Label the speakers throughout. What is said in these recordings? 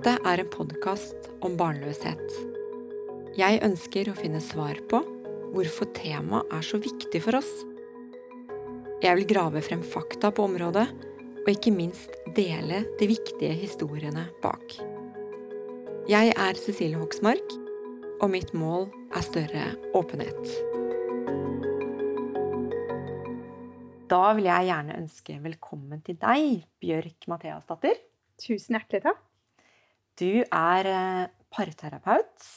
Speaker 1: Dette er en podkast om barnløshet. Jeg ønsker å finne svar på hvorfor temaet er så viktig for oss. Jeg vil grave frem fakta på området, og ikke minst dele de viktige historiene bak. Jeg er Cecilie Hoksmark, og mitt mål er større åpenhet. Da vil jeg gjerne ønske velkommen til deg, Bjørk Matheasdatter.
Speaker 2: Tusen hjertelig takk.
Speaker 1: Du er eh, parterapeut.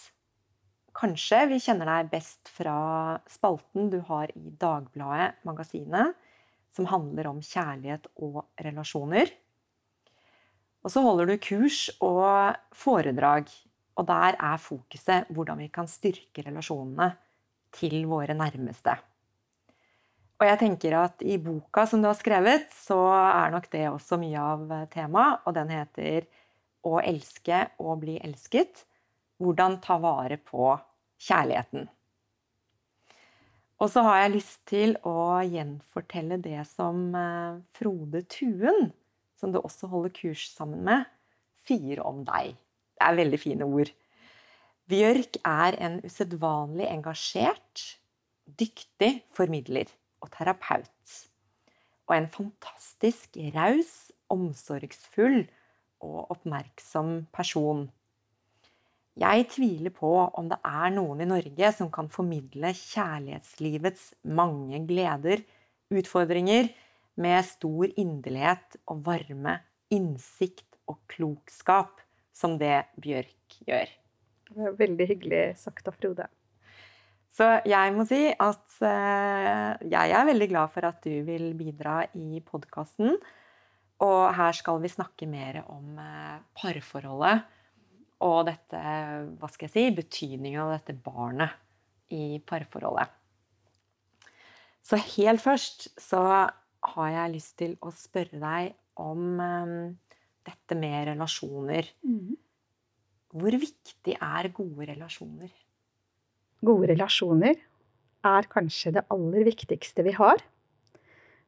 Speaker 1: Kanskje vi kjenner deg best fra spalten du har i Dagbladet, magasinet, som handler om kjærlighet og relasjoner. Og så holder du kurs og foredrag, og der er fokuset hvordan vi kan styrke relasjonene til våre nærmeste. Og jeg tenker at i boka som du har skrevet, så er nok det også mye av temaet, og den heter å elske og bli elsket. Hvordan ta vare på kjærligheten. Og så har jeg lyst til å gjenfortelle det som eh, Frode Tuen, som du også holder kurs sammen med, sier om deg. Det er veldig fine ord. Bjørk er en usedvanlig engasjert, dyktig formidler og terapeut. Og en fantastisk raus, omsorgsfull og oppmerksom person. Jeg tviler på om det er noen i Norge som kan formidle kjærlighetslivets mange gleder, utfordringer, med stor inderlighet og varme, innsikt og klokskap som det Bjørk gjør.
Speaker 2: Det er veldig hyggelig sagt av Frode.
Speaker 1: Så jeg må si at eh, jeg er veldig glad for at du vil bidra i podkasten. Og her skal vi snakke mer om eh, parforholdet og dette, hva skal jeg si, betydningen av dette barnet i parforholdet. Så helt først så har jeg lyst til å spørre deg om um, dette med relasjoner. Mm. Hvor viktig er gode relasjoner?
Speaker 2: Gode relasjoner er kanskje det aller viktigste vi har.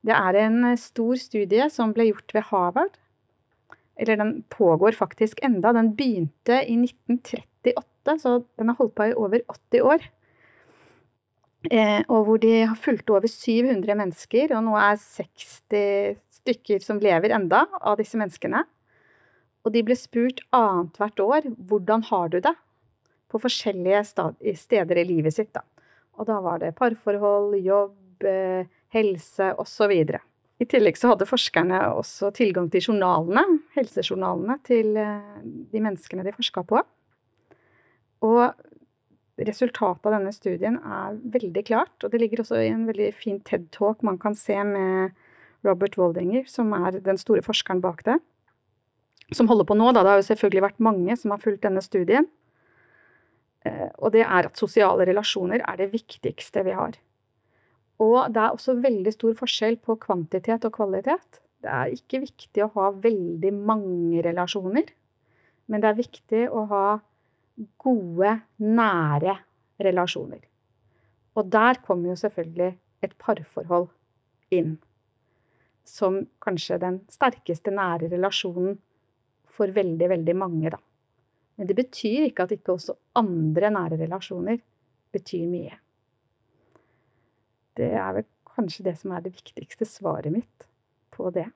Speaker 2: Det er en eh, stor studie som ble gjort ved Harvard. Eller den pågår faktisk enda. Den begynte i 1938, så den har holdt på i over 80 år. Eh, og hvor de har fulgt over 700 mennesker, og nå er 60 stykker som lever enda av disse menneskene. Og de ble spurt annethvert år hvordan har du det på forskjellige steder i livet sitt. Da. Og da var det parforhold, jobb, eh, helse osv. I tillegg så hadde forskerne også tilgang til journalene, helsejournalene til eh, de menneskene de forska på. Og resultatet av denne studien er veldig klart, og det ligger også i en veldig fin TED-talk man kan se med Robert Waldinger, som er den store forskeren bak det. Som holder på nå, da. Det har jo selvfølgelig vært mange som har fulgt denne studien. Eh, og det er at sosiale relasjoner er det viktigste vi har. Og det er også veldig stor forskjell på kvantitet og kvalitet. Det er ikke viktig å ha veldig mange relasjoner, men det er viktig å ha gode, nære relasjoner. Og der kommer jo selvfølgelig et parforhold inn. Som kanskje den sterkeste nære relasjonen for veldig, veldig mange, da. Men det betyr ikke at ikke også andre nære relasjoner betyr mye. Det er vel kanskje det som er det viktigste svaret mitt på det.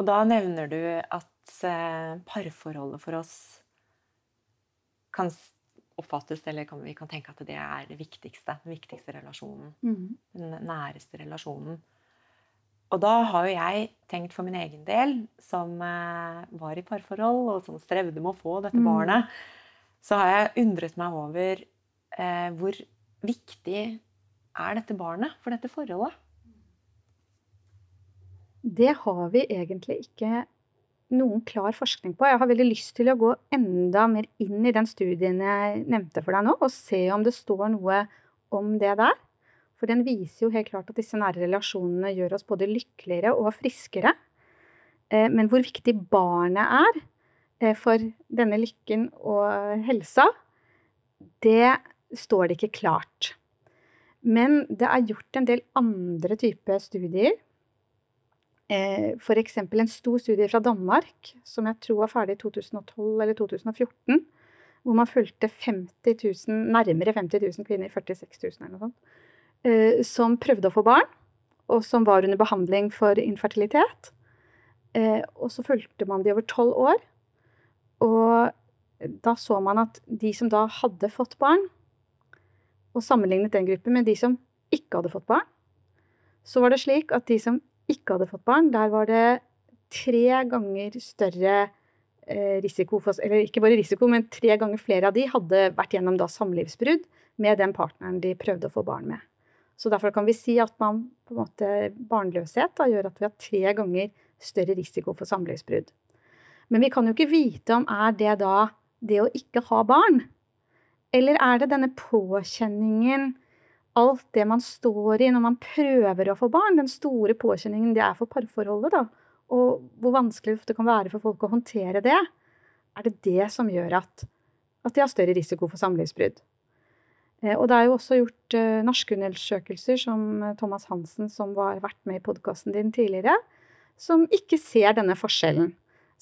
Speaker 1: Og da nevner du at eh, parforholdet for oss kan oppfattes, eller kan, vi kan tenke at det er det viktigste. Den viktigste relasjonen. Mm. Den næreste relasjonen. Og da har jo jeg tenkt for min egen del, som eh, var i parforhold, og som strevde med å få dette mm. barnet, så har jeg undret meg over eh, hvor viktig er dette barnet for dette forholdet?
Speaker 2: Det har vi egentlig ikke noen klar forskning på. Jeg har veldig lyst til å gå enda mer inn i den studien jeg nevnte for deg nå, og se om det står noe om det der. For den viser jo helt klart at disse nære relasjonene gjør oss både lykkeligere og friskere. Eh, men hvor viktig barnet er eh, for denne lykken og helsa, det står det ikke klart. Men det er gjort en del andre typer studier eh, f.eks. en stor studie fra Danmark, som jeg tror var ferdig i 2012 eller 2014, hvor man fulgte 50 000, nærmere 50 000 kvinner, 46 000 eller noe sånt, eh, som prøvde å få barn, og som var under behandling for infertilitet. Eh, og så fulgte man de over tolv år. Og da så man at de som da hadde fått barn, og sammenlignet den gruppen med de som ikke hadde fått barn, så var det slik at de som ikke hadde fått barn, der var det tre ganger større eh, risiko for Eller ikke bare risiko, men tre ganger flere av de hadde vært gjennom da samlivsbrudd med den partneren de prøvde å få barn med. Så derfor kan vi si at man måte barnløshet da, gjør at vi har tre ganger større risiko for samlivsbrudd. Men vi kan jo ikke vite om er det da det å ikke ha barn, eller er det denne påkjenningen alt det man står i når man prøver å få barn, den store påkjenningen det er for parforholdet, da, og hvor vanskelig det kan være for folk å håndtere det, er det det som gjør at, at de har større risiko for samlivsbrudd. Eh, og det er jo også gjort uh, norske undersøkelser, som eh, Thomas Hansen, som har vært med i podkasten din tidligere, som ikke ser denne forskjellen.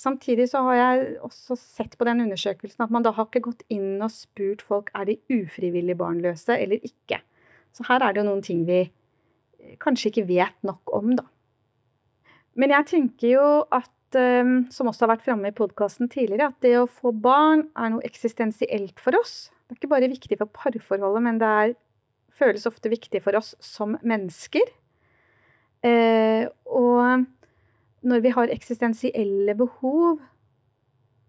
Speaker 2: Samtidig så har jeg også sett på den undersøkelsen at man da har ikke gått inn og spurt folk er de ufrivillig barnløse eller ikke. Så her er det jo noen ting vi eh, kanskje ikke vet nok om, da. Men jeg tenker jo at, eh, som også har vært framme i podkasten tidligere, at det å få barn er noe eksistensielt for oss. Det er ikke bare viktig for parforholdet, men det er, føles ofte viktig for oss som mennesker. Eh, og når vi har eksistensielle behov,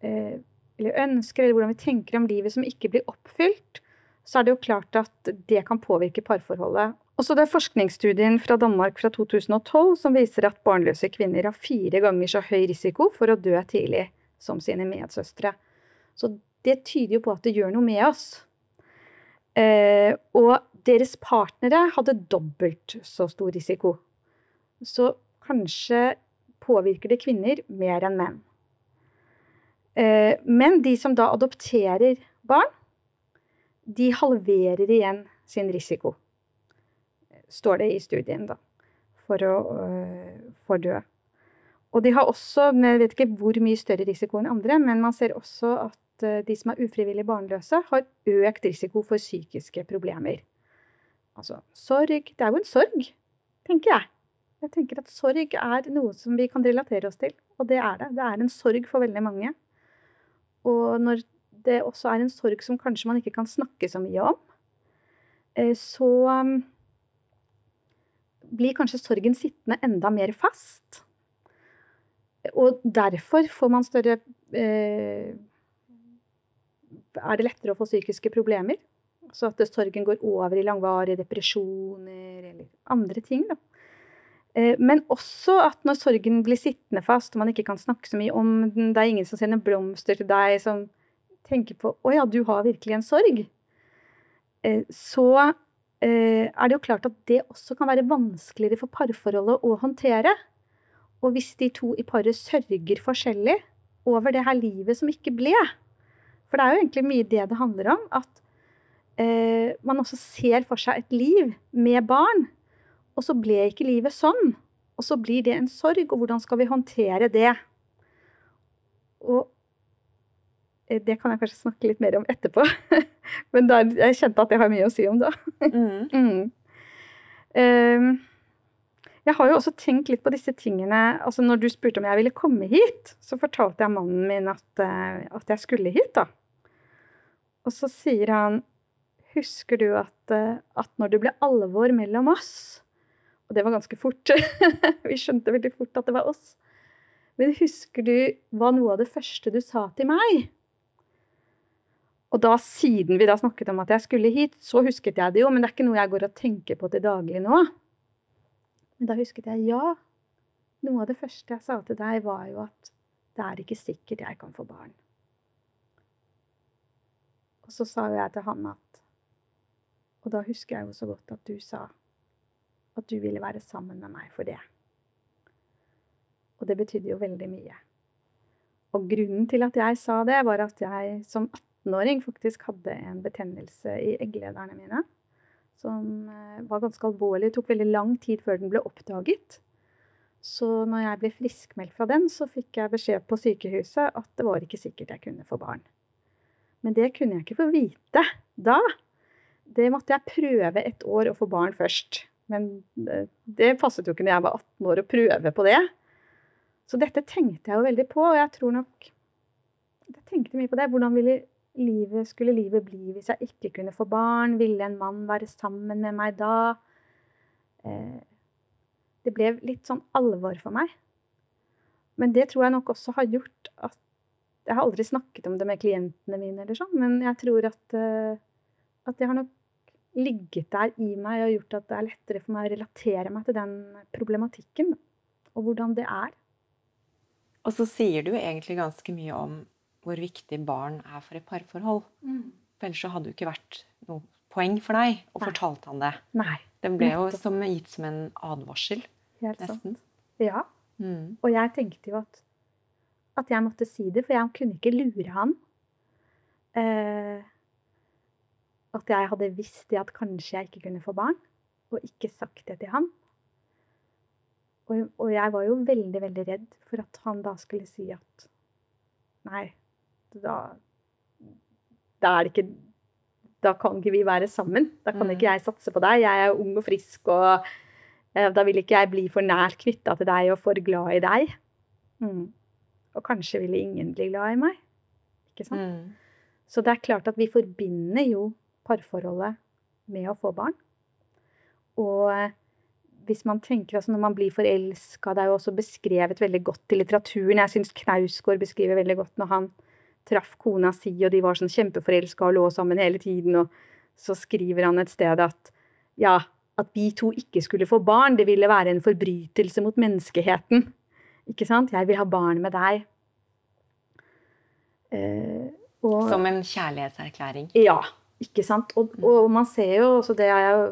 Speaker 2: eh, eller ønsker, eller hvordan vi tenker om livet som ikke blir oppfylt, så er det jo klart at det kan påvirke parforholdet. Også det er forskningsstudien fra Danmark fra 2012 som viser at barnløse kvinner har fire ganger så høy risiko for å dø tidlig som sine medsøstre. Så det tyder jo på at det gjør noe med oss. Eh, og deres partnere hadde dobbelt så stor risiko. Så kanskje påvirker det kvinner mer enn menn. Eh, men de som da adopterer barn, de halverer igjen sin risiko, står det i studien, da, for å øh, for dø. Og de har også, jeg vet ikke hvor mye større risiko enn andre, men man ser også at øh, de som er ufrivillig barnløse, har økt risiko for psykiske problemer. Altså sorg Det er jo en sorg, tenker jeg. Jeg tenker at sorg er noe som vi kan relatere oss til, og det er det. Det er en sorg for veldig mange. Og når det også er en sorg som kanskje man ikke kan snakke så mye om, eh, så um, blir kanskje sorgen sittende enda mer fast. Og derfor får man større eh, Er det lettere å få psykiske problemer? Så at sorgen går over i langvarige depresjoner eller andre ting. Da. Eh, men også at når sorgen blir sittende fast, og man ikke kan snakke så mye om den, det er ingen som sender blomster til deg, som tenker på å ja, du har virkelig en sorg, eh, så eh, er det jo klart at det også kan være vanskeligere for parforholdet å håndtere. Og hvis de to i paret sørger forskjellig over det her livet som ikke ble For det er jo egentlig mye det det handler om. At man også ser for seg et liv med barn. Og så ble ikke livet sånn. Og så blir det en sorg, og hvordan skal vi håndtere det? Og Eh, det kan jeg kanskje snakke litt mer om etterpå. Men der, jeg kjente at jeg har mye å si om det. Mm. mm. Um, jeg har jo også tenkt litt på disse tingene. altså Når du spurte om jeg ville komme hit, så fortalte jeg mannen min at, uh, at jeg skulle hit. da. Og så sier han Husker du at, uh, at når det ble alvor mellom oss Og det var ganske fort. Vi skjønte veldig fort at det var oss. Men husker du hva noe av det første du sa til meg? Og da, siden vi da snakket om at jeg skulle hit, så husket jeg det jo, men det er ikke noe jeg går og tenker på til daglig nå. Men da husket jeg ja. Noe av det første jeg sa til deg, var jo at det er ikke sikkert jeg kan få barn. Og så sa jeg til han at Og da husker jeg jo så godt at du sa at du ville være sammen med meg for det. Og det betydde jo veldig mye. Og grunnen til at jeg sa det, var at jeg som 18 18-åring faktisk hadde en betennelse i egglederne mine. Som eh, var ganske alvorlig. Det tok veldig lang tid før den ble oppdaget. Så når jeg ble friskmeldt fra den, så fikk jeg beskjed på sykehuset at det var ikke sikkert jeg kunne få barn. Men det kunne jeg ikke få vite da. Det måtte jeg prøve et år å få barn først. Men det, det passet jo ikke når jeg var 18 år å prøve på det. Så dette tenkte jeg jo veldig på, og jeg tror nok Jeg tenkte mye på det. Hvordan livet, skulle livet bli hvis jeg ikke kunne få barn? Ville en mann være sammen med meg da? Eh, det ble litt sånn alvor for meg. Men det tror jeg nok også har gjort at Jeg har aldri snakket om det med klientene mine, eller sånn, men jeg tror at, uh, at det har nok ligget der i meg og gjort at det er lettere for meg å relatere meg til den problematikken. Og hvordan det er.
Speaker 1: Og så sier du egentlig ganske mye om hvor viktig barn er for et parforhold. Mm. For ellers så hadde det jo ikke vært noe poeng for deg å fortalt han det.
Speaker 2: Nei.
Speaker 1: Det ble jo som, gitt som en advarsel.
Speaker 2: Helt nesten. Sant. Ja. Mm. Og jeg tenkte jo at at jeg måtte si det, for jeg kunne ikke lure han. Eh, at jeg hadde visst det at kanskje jeg ikke kunne få barn, og ikke sagt det til han. Og, og, jeg var jo veldig, veldig redd for at han da skulle si at Nei, da, da er det ikke Da kan ikke vi være sammen. Da kan mm. ikke jeg satse på deg. Jeg er ung og frisk, og eh, da vil ikke jeg bli for nært knytta til deg og for glad i deg. Mm. Og kanskje ville ingen bli glad i meg. Ikke sant? Mm. Så det er klart at vi forbinder jo parforholdet med å få barn. Og eh, hvis man tenker altså når man blir forelska Det er jo også beskrevet veldig godt i litteraturen. Jeg syns Knausgård beskriver veldig godt når han traff kona si, og de var sånn kjempeforelska og lå sammen hele tiden. Og så skriver han et sted at ja, at vi to ikke skulle få barn, det ville være en forbrytelse mot menneskeheten. Ikke sant? Jeg vil ha barn med deg.
Speaker 1: Eh, og, Som en kjærlighetserklæring?
Speaker 2: Ja. Ikke sant? Og, og man ser jo også det er jeg jo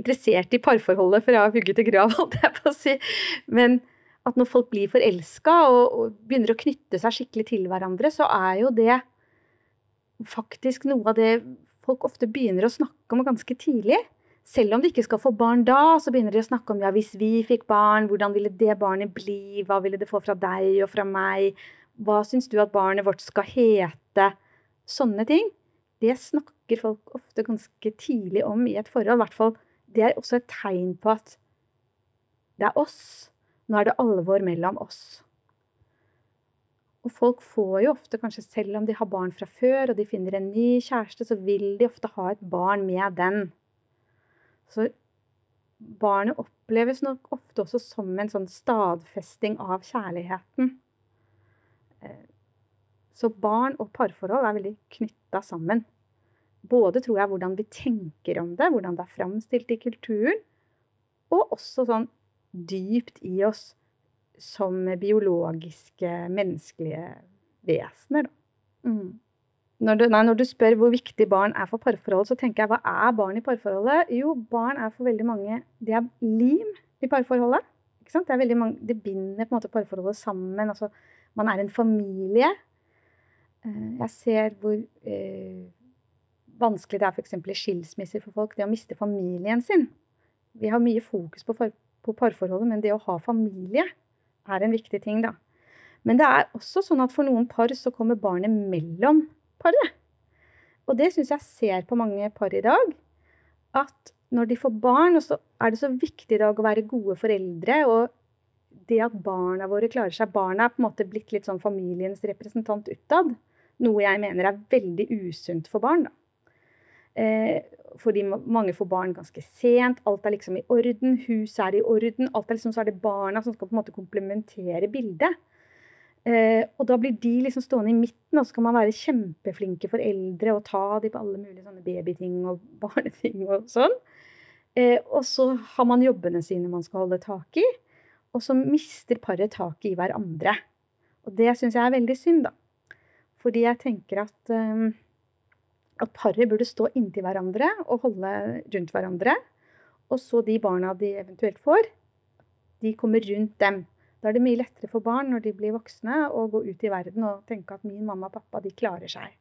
Speaker 2: interessert i parforholdet for jeg har hugget til grav, holdt jeg på å si. Men at når folk blir forelska og, og, begynner å knytte seg skikkelig til hverandre, så er jo det faktisk noe av det folk ofte begynner å snakke om ganske tidlig. Selv om de ikke skal få barn da, så begynner de å snakke om ja, hvis vi fikk barn, hvordan ville det barnet bli, hva ville det få fra deg og fra meg, hva syns du at barnet vårt skal hete? Sånne ting. Det snakker folk ofte ganske tidlig om i et forhold. I hvert fall, det er også et tegn på at det er oss. Nå er det alvor mellom oss. Og folk får jo ofte, kanskje selv om de har barn fra før, og de finner en ny kjæreste, så vil de ofte ha et barn med den. Så barnet oppleves nok ofte også som en sånn stadfesting av kjærligheten. Eh, så barn og parforhold er veldig knytta sammen. Både tror jeg hvordan vi tenker om det, hvordan det er framstilt i kulturen, og også sånn dypt i oss som biologiske, menneskelige vesener. Mm. Når du, nei, når du, spør hvor viktig barn er for parforholdet, så tenker jeg hva er barn i parforholdet? Jo, barn er for veldig mange De er lim i parforholdet. Det, mange, det, binder på en måte parforholdet sammen. Altså, man er en familie. Eh, jeg ser hvor eh, vanskelig det er f.eks. i skilsmisser for folk, det å miste familien sin. Vi har mye fokus på, for, på parforholdet, men det å ha familie er en viktig ting, da. Men det er også sånn at for noen par så kommer barnet mellom paret. Og det syns jeg ser på mange par i dag. At når de får barn, så er det så viktig i dag å være gode foreldre. Og det at barna våre klarer seg Barna er på en måte blitt litt sånn familiens representant utad. Noe jeg mener er veldig usunt for barn. da. Eh, fordi mange får barn ganske sent. Alt er liksom i orden. Huset er i orden. Alt er liksom, så er det barna som skal på en måte komplementere bildet. Eh, og da blir de liksom stående i midten, og så kan man være kjempeflinke foreldre og ta de på alle mulige sånne babyting og barneting og sånn. Eh, og så har man jobbene sine man skal holde tak i, og så mister paret taket i hverandre. Og det syns jeg er veldig synd, da. Fordi jeg tenker at, um, at paret burde stå inntil hverandre og holde rundt hverandre. Og så de barna de eventuelt får, de kommer rundt dem. Da er det mye lettere for barn når de blir voksne, å gå ut i verden og tenke at min mamma og pappa de klarer seg.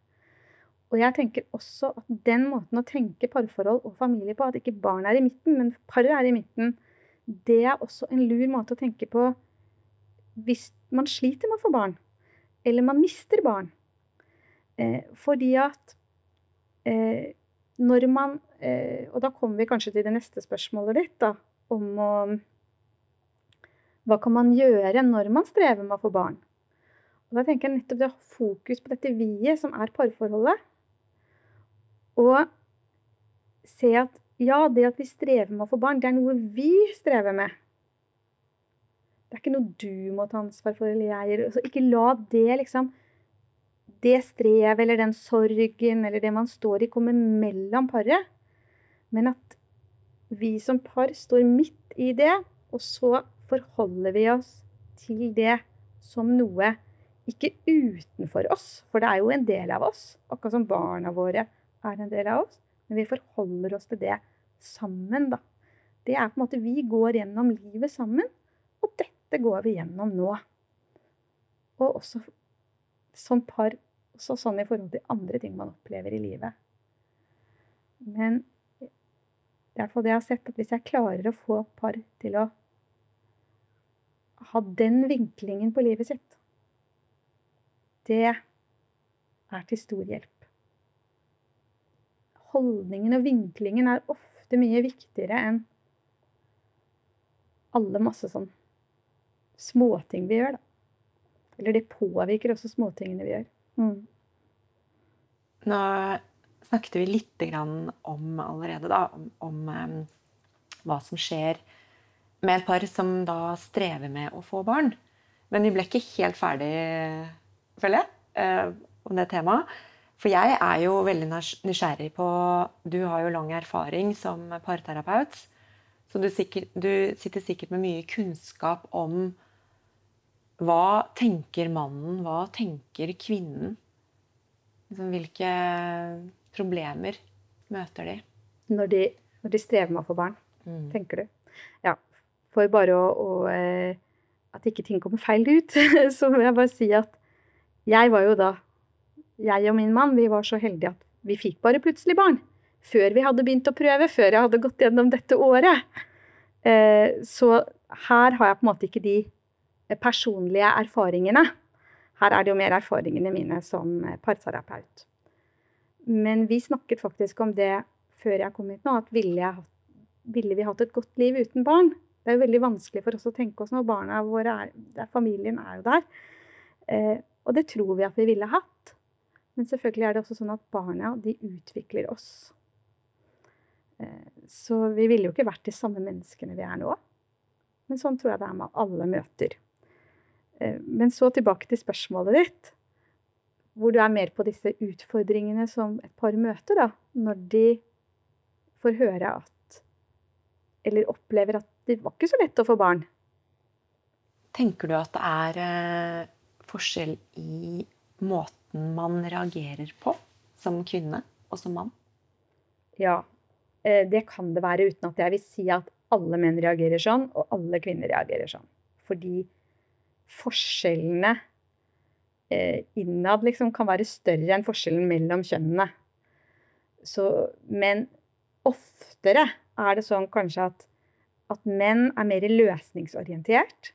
Speaker 2: Og jeg tenker også at den måten å tenke parforhold og familie på, at ikke barn er i midten, men paret er i midten, det er også en lur måte å tenke på hvis man sliter med å få barn, eller man mister barn. Eh, fordi at når man eh, Og da kommer vi kanskje til det neste spørsmålet ditt, da, om å Hva kan man gjøre når man strever med å få barn? Og da tenker jeg nettopp det å ha fokus på dette vi-et, som er parforholdet. Og se at ja, det at vi strever med å få barn, det er noe vi strever med. Det er ikke noe du må ta ansvar for, eller jeg gjør. Altså, ikke la det liksom Det strevet eller den sorgen eller det man står i, kommer mellom paret. Men at vi som par står midt i det, og så forholder vi oss til det som noe ikke utenfor oss, for det er jo en del av oss, akkurat som barna våre er en del av oss. Men vi forholder oss til det sammen, da. Det er på en måte Vi går gjennom livet sammen, og dette går vi gjennom nå. Og også som par, også sånn i forhold til andre ting man opplever i livet. Men det er i det jeg har sett, at hvis jeg klarer å få par til å ha den vinklingen på livet sitt, det er til stor hjelp. Holdningen og vinklingen er ofte mye viktigere enn alle masse sånn småting vi gjør, da. Eller det påvirker også småtingene vi gjør. Mm.
Speaker 1: Nå snakket vi litt om allerede, da, om, om hva som skjer med et par som da strever med å få barn. Men vi ble ikke helt ferdig, føler jeg, uh, om det temaet. For jeg er jo veldig nysgjerrig på Du har jo lang erfaring som parterapeut. Så du, sikkert, du sitter sikkert med mye kunnskap om hva tenker mannen? Hva tenker kvinnen? Liksom, hvilke problemer møter de?
Speaker 2: Når de, når de strever med å få barn, mm. tenker du? Ja. For bare å, å, eh, At ikke ting kommer feil ut, så må jeg bare si at jeg var jo da Jeg og min mann vi var så heldige at vi fikk bare plutselig barn. Før vi hadde begynt å prøve, før jeg hadde gått gjennom dette året. Eh, så her har jeg på en måte ikke de personlige erfaringene. Her er det jo mer erfaringene mine som parterapeut. Men vi snakket faktisk om det før jeg kom hit nå, at ville, ville vi hatt et godt liv uten barn? Det er jo veldig vanskelig for oss å tenke oss når barna våre er der, familien er jo der. Eh, og det tror vi at vi ville hatt. Men selvfølgelig er det også sånn at barna de utvikler oss. Eh, så vi ville jo ikke vært de samme menneskene vi er nå. Men sånn tror jeg det er med alle møter. Eh, men så tilbake til spørsmålet ditt, hvor du er mer på disse utfordringene som et par møter, da, når de får høre at Eller opplever at det var ikke så lett å få barn.
Speaker 1: Tenker du at det er eh, forskjell i måten man reagerer på som kvinne og som mann?
Speaker 2: Ja, eh, det kan det være, uten at jeg vil si at alle menn reagerer sånn, og alle kvinner reagerer sånn. Fordi forskjellene eh, innad liksom kan være større enn forskjellen mellom kjønnene. Så, men oftere er det sånn kanskje at, at menn er mer løsningsorientert.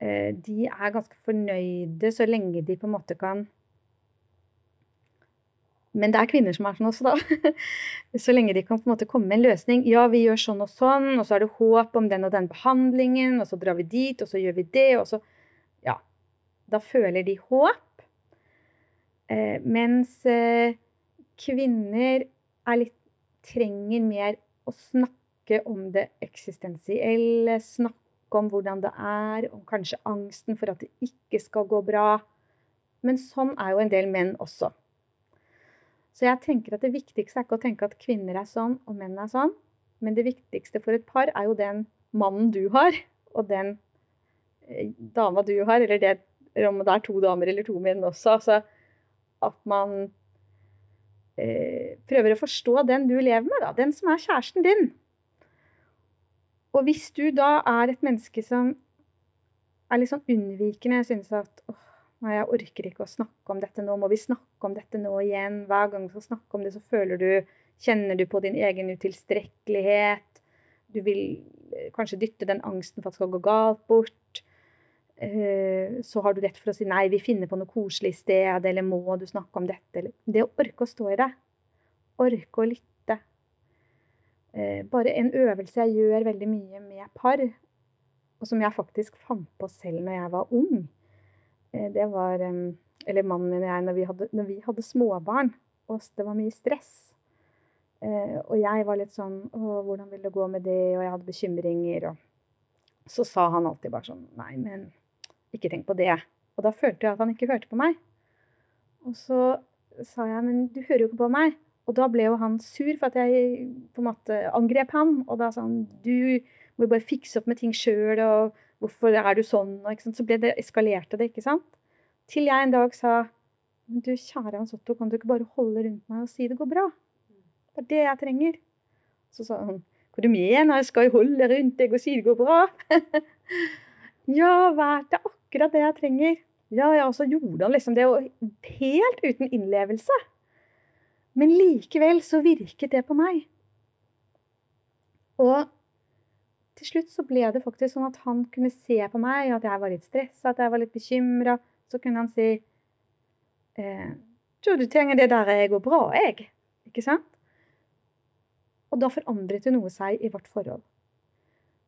Speaker 2: Eh, de er ganske fornøyde så lenge de på en måte kan men det er kvinner som er sånn også, da. Så lenge de kan på en måte komme med en løsning. Ja, vi gjør sånn og sånn, og så er det håp om den og den behandlingen, og så drar vi dit, og så gjør vi det, og så Ja. Da føler de håp. Eh, mens eh, kvinner er litt Trenger mer å snakke om det eksistensielle, snakke om hvordan det er, om kanskje angsten for at det ikke skal gå bra. Men sånn er jo en del menn også. Så jeg tenker at det viktigste er ikke å tenke at kvinner er sånn og menn er sånn. Men det viktigste for et par er jo den mannen du har, og den eh, dama du har, eller det, om det er to damer eller to menn også. Altså at man eh, prøver å forstå den du lever med, da. Den som er kjæresten din. Og hvis du da er et menneske som er litt sånn unnvikende, synes at åh, Nei, jeg orker ikke å snakke om dette nå. Må vi snakke om dette nå igjen? Hver gang du skal snakke om det, så føler du Kjenner du på din egen utilstrekkelighet? du vil eh, kanskje dytte den angsten for at det skal gå galt, bort. Eh, så har du rett for å si nei, vi finner på noe koselig sted, eller må du snakke om dette? Det å orke å stå i det. Orke å lytte. Eh, bare en øvelse jeg gjør veldig mye med par, og som jeg faktisk fant på selv når jeg var ung, det var Eller mannen min og jeg, når vi hadde, når vi hadde småbarn, og det var mye stress. og jeg var litt sånn Å, hvordan vil det gå med det? Og jeg hadde bekymringer. Og så sa han alltid bare sånn Nei, men ikke tenk på det. Og da følte jeg at han ikke hørte på meg. Og så sa jeg, men du hører jo ikke på meg. Og da ble jo han sur for at jeg på en måte angrep han. Og da sa han du må jo bare fikse opp med ting sjøl, og hvorfor er du sånn? Og, så det, eskalerte det, ikke sant? Til jeg en dag sa du kjære Hans Otto, kan du ikke bare holde rundt meg og si det går bra? Det er det jeg trenger. Så sa han hva du mener, jeg skal holde rundt deg og si det går bra? ja, er det akkurat? det jeg trenger. Ja, ja, og så gjorde han liksom det helt uten innlevelse. Men likevel så virket det på meg. Og slutt så ble det faktisk sånn at han kunne se på meg, at jeg var litt stressa, at jeg var litt bekymra. Så kunne han si eh, 'Tror du trenger det der jeg går bra, jeg?' Ikke sant? Og da forandret det noe seg i vårt forhold.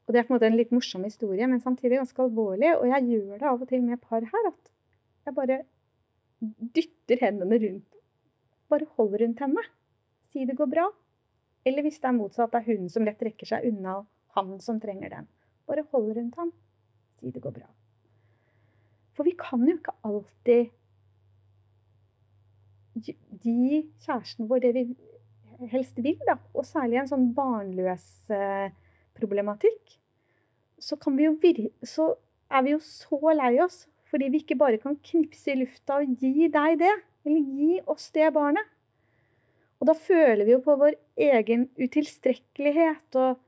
Speaker 2: Og det er på en måte en litt morsom historie, men samtidig ganske alvorlig. Og jeg gjør det av og til med par her, at jeg bare dytter hendene rundt. Bare hold rundt henne. Si det går bra. Eller hvis det er motsatt, det er hun som lett rekker seg unna han som trenger den. Bare hold rundt ham. Si det går bra. For vi kan jo ikke alltid gi kjæresten vår det vi helst vil, da. Og særlig en sånn barnløs eh, problematikk, så, så er vi jo så lei oss fordi vi ikke bare kan knipse i lufta og gi deg det, eller gi oss det barnet. Og da føler vi jo på vår egen utilstrekkelighet og,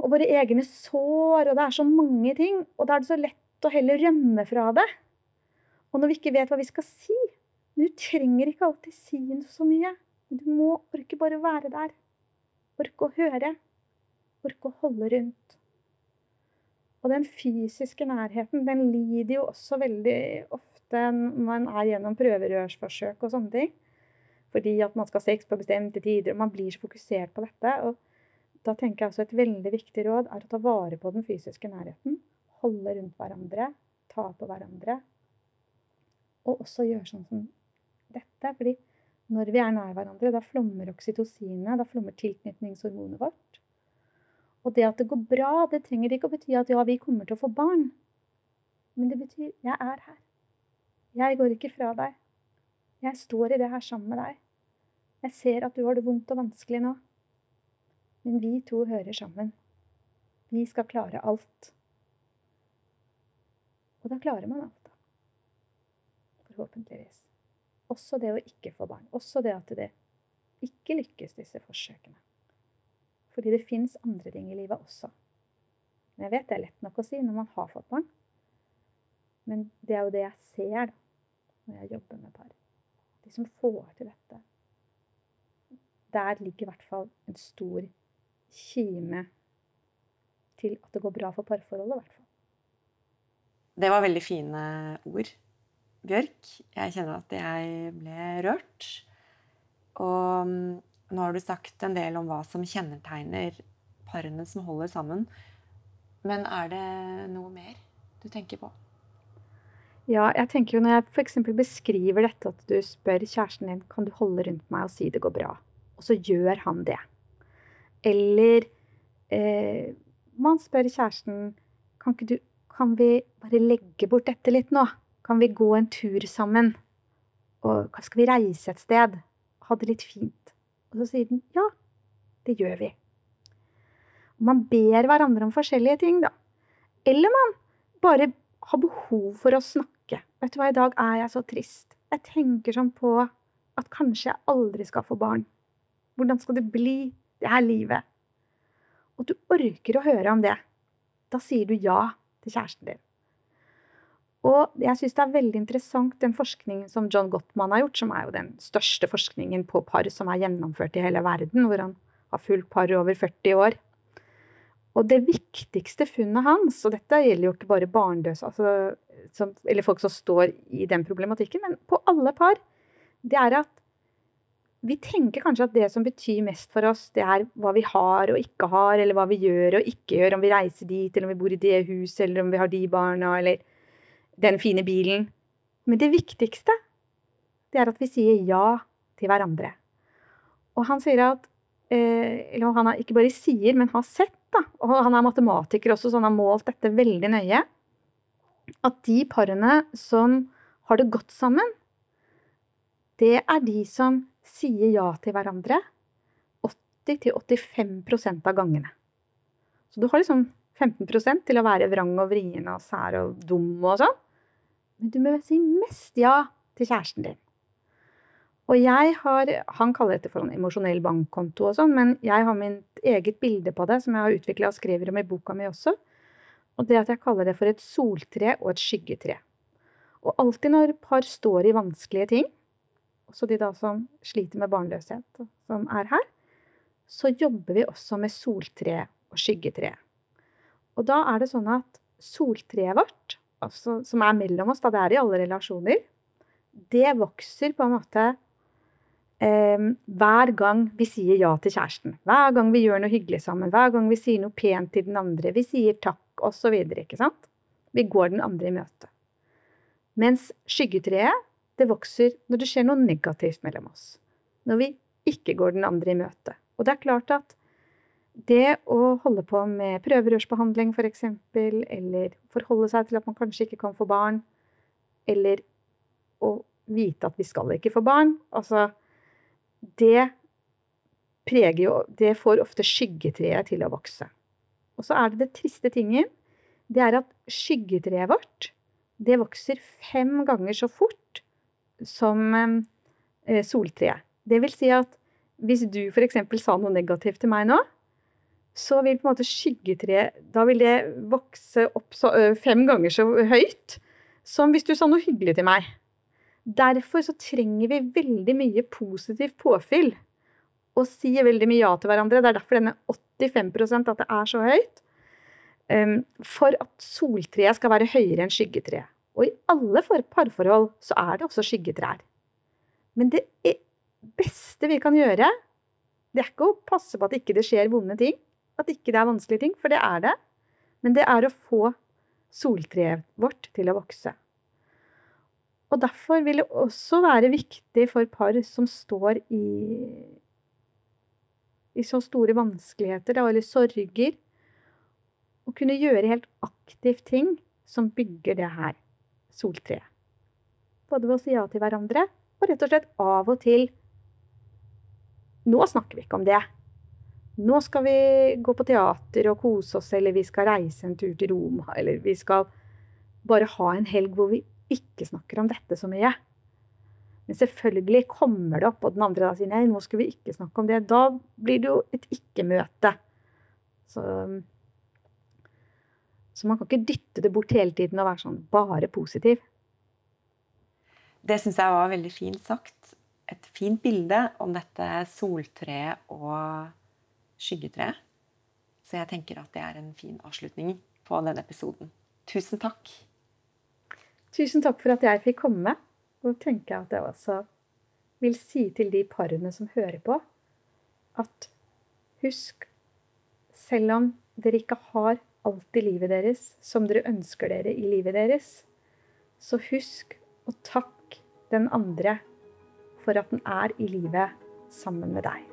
Speaker 2: og våre egne sår, og det er så mange ting. Og da er det så lett å heller rømme fra det. Og når vi ikke vet hva vi skal si Du trenger ikke alltid si så mye. Du må orke bare være der. Orke å høre. Orke å holde rundt. Og den fysiske nærheten, den lider jo også veldig ofte når man er gjennom prøverørsforsøk og sånne ting. Fordi at man skal ha sex på bestemte tider, og man blir så fokusert på dette. Og da tenker jeg også et veldig viktig råd er å ta vare på den fysiske nærheten. Holde rundt hverandre, ta på hverandre. Og også gjøre sånn som dette. fordi når vi er nær hverandre, da flommer oksytocinet, da flommer tilknytningshormonet vårt. Og det at det går bra, det trenger ikke å bety at ja, vi kommer til å få barn. Men det betyr jeg er her. Jeg går ikke fra deg. Jeg står i det her sammen med deg. Jeg ser at du har det vondt og vanskelig nå. Men vi to hører sammen. Vi skal klare alt. Og da klarer man alt, da. Forhåpentligvis. Også det å ikke få barn. Også det at det ikke lykkes, disse forsøkene. Fordi det fins andre ting i livet også. Men jeg vet det er lett nok å si når man har fått barn. Men det er jo det jeg ser da, når jeg jobber med par. De som får til dette. Der ligger i hvert fall en stor kime til at det går bra for parforholdet, i hvert fall.
Speaker 1: Det var veldig fine ord. Bjørk. Jeg kjenner at jeg ble rørt. Og mm, nå har du sagt en del om hva som kjennetegner parene som holder sammen. Men er det noe mer du tenker på?
Speaker 2: Ja, jeg tenker jo når jeg f.eks. beskriver dette at du spør kjæresten din kan du holde rundt meg og si det går bra, og så gjør han det. Eller eh, man spør kjæresten kan, du, kan vi bare legge bort dette litt nå? Kan vi gå en tur sammen? Og skal vi reise et sted? Ha det litt fint? Og så sier den ja, det gjør vi. Og man ber hverandre om forskjellige ting, da. Eller man bare har behov for å snakke. Vet du hva, i dag er jeg så trist. Jeg tenker sånn på at kanskje jeg aldri skal få barn. Hvordan skal det bli, det er livet? Og du orker å høre om det. Da sier du ja til kjæresten din. Og jeg syns det er veldig interessant den forskningen som John Gottman har gjort, som er jo den største forskningen på par som er gjennomført i hele verden, hvor han har fulgt par over 40 år. Og det viktigste funnet hans, og dette gjelder jo ikke bare barnløse, altså, eller folk som står i den problematikken, men på alle par, det er at vi tenker kanskje at det som betyr mest for oss, det er hva vi har og ikke har, eller hva vi gjør og ikke gjør, om vi reiser dit, eller om vi bor i det huset, eller om vi har de barna, eller den fine bilen. Men det viktigste, det er at vi sier ja til hverandre. Og han sier at eh, Eller han ikke bare sier, men har sett da, og han er matematiker også, så han har målt dette veldig nøye, at de parene som har det godt sammen, det er de som sier ja til hverandre 80-85% av gangene. Så du har liksom 15% til å være vrang og vrien og sær og dum og sånn. Men du må si mest ja til kjæresten din. Og jeg har Han kaller dette for en emosjonell bankkonto og sånn, men jeg har mitt eget bilde på det, som jeg har utvikla og skriver om i boka mi også. Og det at jeg kaller det for et soltre og et skyggetre. Og alltid når par står i vanskelige ting, også de da som sliter med barnløshet, som er her, så jobber vi også med soltre og skyggetre. Og da er det sånn at soltreet vårt, altså, som er mellom oss, da det er i alle relasjoner, det vokser på en måte eh, hver gang vi sier ja til kjæresten. Hver gang vi gjør noe hyggelig sammen. Hver gang vi sier noe pent til den andre. Vi sier takk osv. Vi går den andre i møte. Mens skyggetreet det vokser når det skjer noe negativt mellom oss. Når vi ikke går den andre i møte. Og det er klart at det å holde på med prøverørsbehandling f.eks., eller forholde seg til at man kanskje ikke kan få barn, eller å vite at vi skal ikke få barn, altså det preger jo Det får ofte skyggetreet til å vokse. Og så er det det triste tingen. Det er at skyggetreet vårt, det vokser fem ganger så fort som eh, soltreet. Det vil si at hvis du f.eks. sa noe negativt til meg nå, så vil på en måte skyggetreet Da vil det vokse opp så, fem ganger så høyt som hvis du sa noe hyggelig til meg. Derfor så trenger vi veldig mye positivt påfyll. Og sier veldig mye ja til hverandre. Det er derfor denne 85% at det er så høyt. For at soltreet skal være høyere enn skyggetreet. Og i alle parforhold så er det også skyggetrær. Men det beste vi kan gjøre, det er ikke å passe på at ikke det skjer vonde ting. At ikke det er vanskelige ting, for det er det. Men det er å få soltreet vårt til å vokse. Og derfor vil det også være viktig for par som står i, i så store vanskeligheter eller sorger, å kunne gjøre helt aktivt ting som bygger det her soltreet. Både ved å si ja til hverandre og rett og slett av og til Nå snakker vi ikke om det. Nå skal vi gå på teater og kose oss, eller vi skal reise en tur til Roma, eller vi skal bare ha en helg hvor vi ikke snakker om dette så mye. Men selvfølgelig kommer det opp, og den andre da sier nei, nå skal vi ikke snakke om det. Da blir det jo et ikke-møte. Så, så, man kan ikke dytte det bort hele tiden og være sånn bare positiv.
Speaker 1: Det syns jeg var veldig fint sagt. Et fint bilde om dette soltreet og skyggetreet. Så jeg tenker at det er en fin avslutning på denne episoden. Tusen takk.
Speaker 2: Tusen takk for at jeg fikk komme. Og tenker jeg at jeg også vil si til de parene som hører på, at husk, selv om dere ikke har alt i livet deres som dere ønsker dere i livet deres, så husk å takke den andre for at den er i livet sammen med deg.